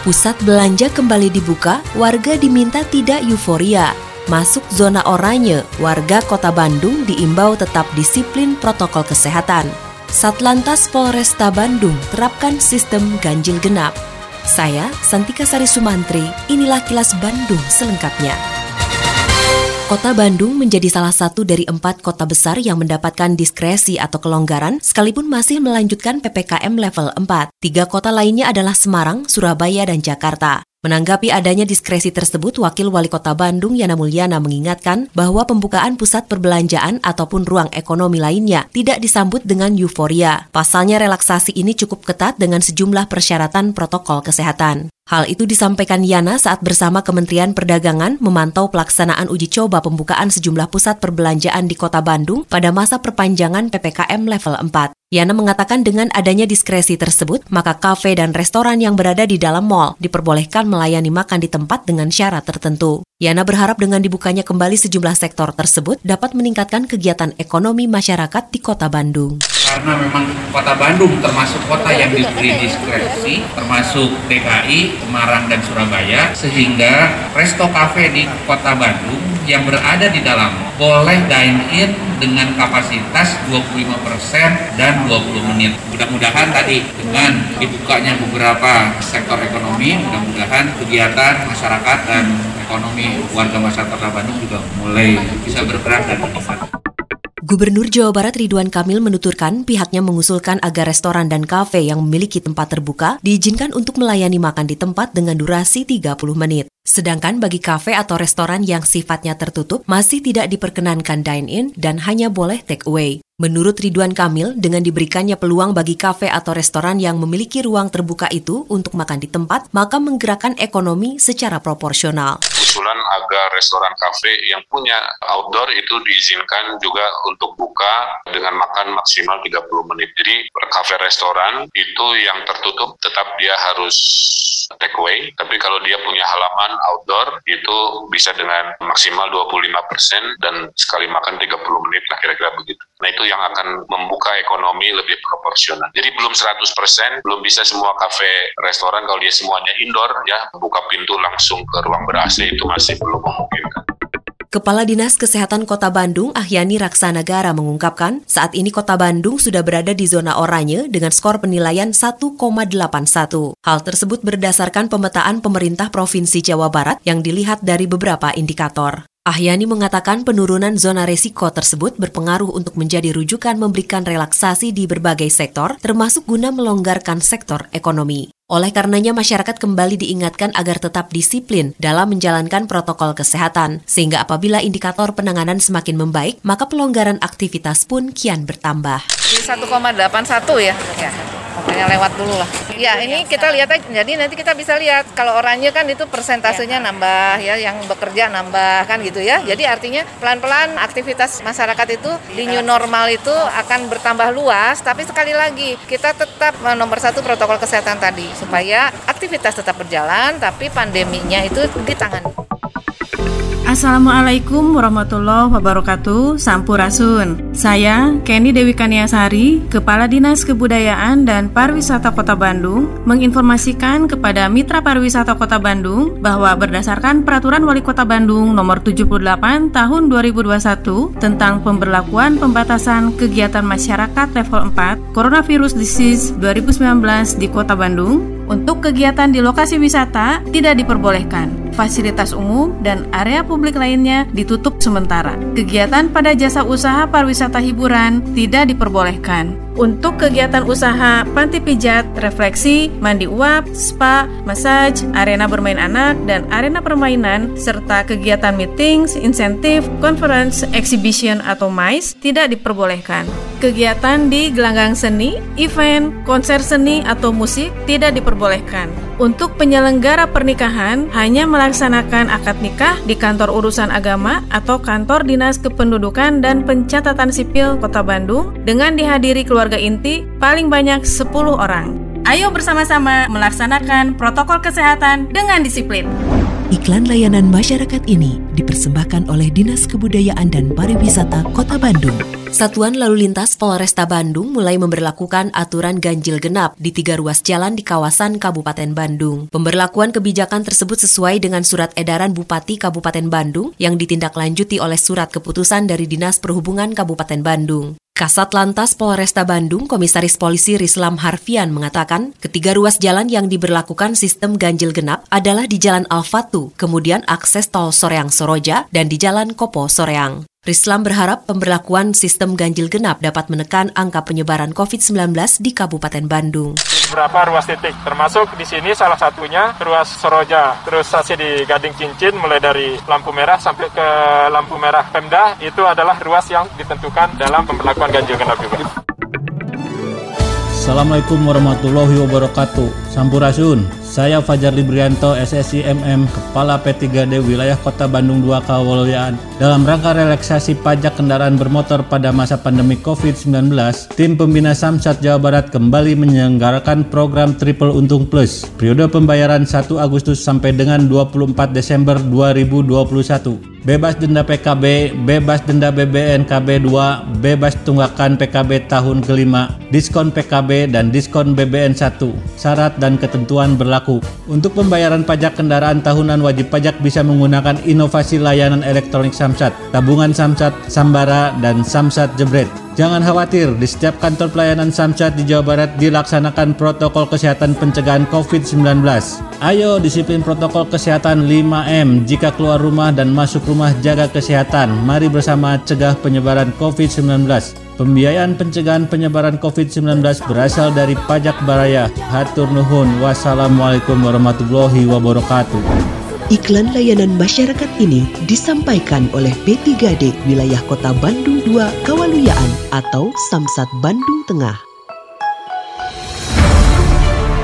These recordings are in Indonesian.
Pusat belanja kembali dibuka, warga diminta tidak euforia. Masuk zona oranye, warga kota Bandung diimbau tetap disiplin protokol kesehatan. Satlantas Polresta Bandung terapkan sistem ganjil genap. Saya, Santika Sari Sumantri, inilah kilas Bandung selengkapnya. Kota Bandung menjadi salah satu dari empat kota besar yang mendapatkan diskresi atau kelonggaran sekalipun masih melanjutkan PPKM level 4. Tiga kota lainnya adalah Semarang, Surabaya, dan Jakarta. Menanggapi adanya diskresi tersebut, Wakil Wali Kota Bandung Yana Mulyana mengingatkan bahwa pembukaan pusat perbelanjaan ataupun ruang ekonomi lainnya tidak disambut dengan euforia. Pasalnya relaksasi ini cukup ketat dengan sejumlah persyaratan protokol kesehatan. Hal itu disampaikan Yana saat bersama Kementerian Perdagangan memantau pelaksanaan uji coba pembukaan sejumlah pusat perbelanjaan di Kota Bandung pada masa perpanjangan PPKM level 4. Yana mengatakan dengan adanya diskresi tersebut, maka kafe dan restoran yang berada di dalam mall diperbolehkan melayani makan di tempat dengan syarat tertentu. Yana berharap dengan dibukanya kembali sejumlah sektor tersebut dapat meningkatkan kegiatan ekonomi masyarakat di kota Bandung karena memang kota Bandung termasuk kota yang diberi diskresi termasuk DKI, Semarang dan Surabaya sehingga resto cafe di kota Bandung yang berada di dalam boleh dine in dengan kapasitas 25% dan 20 menit. Mudah-mudahan tadi dengan dibukanya beberapa sektor ekonomi, mudah-mudahan kegiatan masyarakat dan ekonomi warga masyarakat Kota Bandung juga mulai bisa bergerak dan meningkat. Gubernur Jawa Barat Ridwan Kamil menuturkan pihaknya mengusulkan agar restoran dan kafe yang memiliki tempat terbuka diizinkan untuk melayani makan di tempat dengan durasi 30 menit. Sedangkan bagi kafe atau restoran yang sifatnya tertutup masih tidak diperkenankan dine-in dan hanya boleh take away. Menurut Ridwan Kamil, dengan diberikannya peluang bagi kafe atau restoran yang memiliki ruang terbuka itu untuk makan di tempat, maka menggerakkan ekonomi secara proporsional usulan agar restoran kafe yang punya outdoor itu diizinkan juga untuk buka dengan makan maksimal 30 menit. Jadi kafe restoran itu yang tertutup tetap dia harus take away, tapi kalau dia punya halaman outdoor itu bisa dengan maksimal 25% dan sekali makan 30 menit lah kira-kira begitu. Nah itu yang akan membuka ekonomi lebih proporsional. Jadi belum 100%, belum bisa semua kafe restoran kalau dia semuanya indoor ya buka pintu langsung ke ruang ber AC itu masih belum memungkinkan. Kepala Dinas Kesehatan Kota Bandung, Ahyani Raksanagara mengungkapkan, saat ini Kota Bandung sudah berada di zona oranye dengan skor penilaian 1,81. Hal tersebut berdasarkan pemetaan pemerintah Provinsi Jawa Barat yang dilihat dari beberapa indikator. Ahyani mengatakan penurunan zona resiko tersebut berpengaruh untuk menjadi rujukan memberikan relaksasi di berbagai sektor, termasuk guna melonggarkan sektor ekonomi. Oleh karenanya masyarakat kembali diingatkan agar tetap disiplin dalam menjalankan protokol kesehatan, sehingga apabila indikator penanganan semakin membaik, maka pelonggaran aktivitas pun kian bertambah. 1,81 ya. ya pokoknya lewat dulu lah. Ya ini kita lihat aja, jadi nanti kita bisa lihat kalau oranye kan itu persentasenya nambah ya, yang bekerja nambah kan gitu ya. Jadi artinya pelan-pelan aktivitas masyarakat itu di new normal itu akan bertambah luas, tapi sekali lagi kita tetap nomor satu protokol kesehatan tadi supaya aktivitas tetap berjalan, tapi pandeminya itu ditangani. Assalamualaikum warahmatullahi wabarakatuh. Sampurasun. Saya Kenny Dewi Kaniasari Kepala Dinas Kebudayaan dan Pariwisata Kota Bandung Menginformasikan kepada Mitra Pariwisata Kota Bandung Bahwa berdasarkan Peraturan Wali Kota Bandung Nomor 78 Tahun 2021 Tentang pemberlakuan pembatasan kegiatan masyarakat level 4 Coronavirus Disease 2019 di Kota Bandung Untuk kegiatan di lokasi wisata tidak diperbolehkan fasilitas umum, dan area publik lainnya ditutup sementara. Kegiatan pada jasa usaha pariwisata hiburan tidak diperbolehkan. Untuk kegiatan usaha panti pijat, refleksi, mandi uap, spa, massage, arena bermain anak, dan arena permainan, serta kegiatan meetings, insentif, conference, exhibition, atau MICE tidak diperbolehkan. Kegiatan di gelanggang seni, event, konser seni, atau musik tidak diperbolehkan. Untuk penyelenggara pernikahan hanya melaksanakan akad nikah di kantor urusan agama atau kantor dinas kependudukan dan pencatatan sipil Kota Bandung dengan dihadiri keluarga inti paling banyak 10 orang. Ayo bersama-sama melaksanakan protokol kesehatan dengan disiplin. Iklan layanan masyarakat ini dipersembahkan oleh Dinas Kebudayaan dan Pariwisata Kota Bandung. Satuan Lalu Lintas Polresta Bandung mulai memberlakukan aturan ganjil genap di tiga ruas jalan di kawasan Kabupaten Bandung. Pemberlakuan kebijakan tersebut sesuai dengan surat edaran Bupati Kabupaten Bandung yang ditindaklanjuti oleh surat keputusan dari Dinas Perhubungan Kabupaten Bandung. Kasat Lantas Polresta Bandung, Komisaris Polisi Rislam Harfian mengatakan, ketiga ruas jalan yang diberlakukan sistem ganjil genap adalah di Jalan Alfatu, kemudian akses tol Soreang Soroja, dan di Jalan Kopo Soreang. Rislam berharap pemberlakuan sistem ganjil genap dapat menekan angka penyebaran COVID-19 di Kabupaten Bandung. Beberapa ruas titik, termasuk di sini salah satunya ruas Soroja, terus stasiun di Gading Cincin mulai dari lampu merah sampai ke lampu merah Pemda itu adalah ruas yang ditentukan dalam pemberlakuan ganjil genap juga. Assalamualaikum warahmatullahi wabarakatuh. Sampurasun. Saya Fajar Librianto, SSI MM, Kepala P3D Wilayah Kota Bandung 2 Kawalyaan. Dalam rangka relaksasi pajak kendaraan bermotor pada masa pandemi COVID-19, tim pembina Samsat Jawa Barat kembali menyelenggarakan program Triple Untung Plus. Periode pembayaran 1 Agustus sampai dengan 24 Desember 2021 bebas denda PKB, bebas denda BBN KB 2, bebas tunggakan PKB tahun kelima, diskon PKB dan diskon BBN 1. Syarat dan ketentuan berlaku. Untuk pembayaran pajak kendaraan tahunan wajib pajak bisa menggunakan inovasi layanan elektronik Samsat, tabungan Samsat, Sambara, dan Samsat Jebret. Jangan khawatir, di setiap kantor pelayanan Samsat di Jawa Barat dilaksanakan protokol kesehatan pencegahan COVID-19. Ayo disiplin protokol kesehatan 5M jika keluar rumah dan masuk rumah jaga kesehatan. Mari bersama cegah penyebaran COVID-19. Pembiayaan pencegahan penyebaran COVID-19 berasal dari pajak baraya. Hatur nuhun. Wassalamualaikum warahmatullahi wabarakatuh. Iklan layanan masyarakat ini disampaikan oleh P3D Wilayah Kota Bandung 2 Kawaluyaan atau Samsat Bandung Tengah.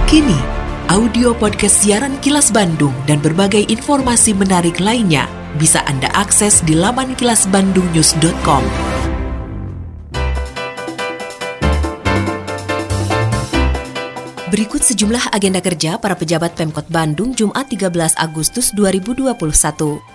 Kini, audio podcast siaran Kilas Bandung dan berbagai informasi menarik lainnya bisa Anda akses di laman kilasbandungnews.com. Berikut sejumlah agenda kerja para pejabat Pemkot Bandung Jumat 13 Agustus 2021.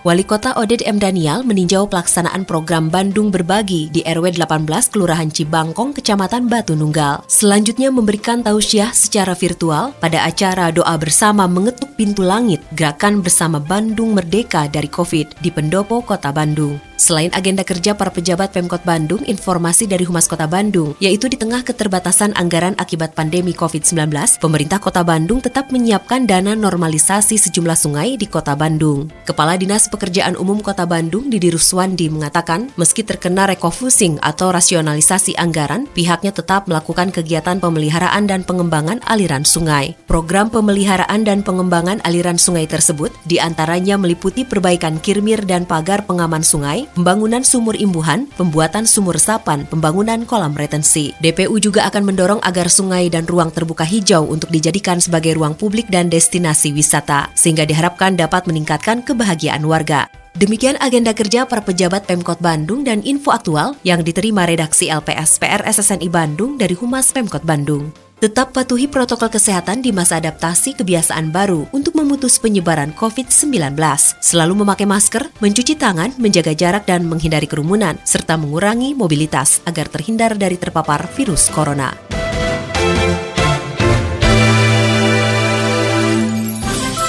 Wali Kota Oded M. Daniel meninjau pelaksanaan program Bandung Berbagi di RW 18 Kelurahan Cibangkong, Kecamatan Batu Nunggal. Selanjutnya memberikan tausiah secara virtual pada acara doa bersama mengetuk pintu langit Gerakan Bersama Bandung Merdeka dari COVID di Pendopo, Kota Bandung. Selain agenda kerja para pejabat Pemkot Bandung, informasi dari Humas Kota Bandung, yaitu di tengah keterbatasan anggaran akibat pandemi COVID-19, pemerintah Kota Bandung tetap menyiapkan dana normalisasi sejumlah sungai di Kota Bandung. Kepala Dinas Pekerjaan Umum Kota Bandung, Didi Ruswandi, mengatakan, meski terkena rekofusing atau rasionalisasi anggaran, pihaknya tetap melakukan kegiatan pemeliharaan dan pengembangan aliran sungai. Program pemeliharaan dan pengembangan aliran sungai tersebut di antaranya meliputi perbaikan kirmir dan pagar pengaman sungai, pembangunan sumur imbuhan, pembuatan sumur resapan, pembangunan kolam retensi. DPU juga akan mendorong agar sungai dan ruang terbuka hijau untuk dijadikan sebagai ruang publik dan destinasi wisata, sehingga diharapkan dapat meningkatkan kebahagiaan warga. Demikian agenda kerja para pejabat Pemkot Bandung dan info aktual yang diterima redaksi LPS PR SSNI Bandung dari Humas Pemkot Bandung. Tetap patuhi protokol kesehatan di masa adaptasi kebiasaan baru untuk memutus penyebaran COVID-19. Selalu memakai masker, mencuci tangan, menjaga jarak dan menghindari kerumunan, serta mengurangi mobilitas agar terhindar dari terpapar virus corona.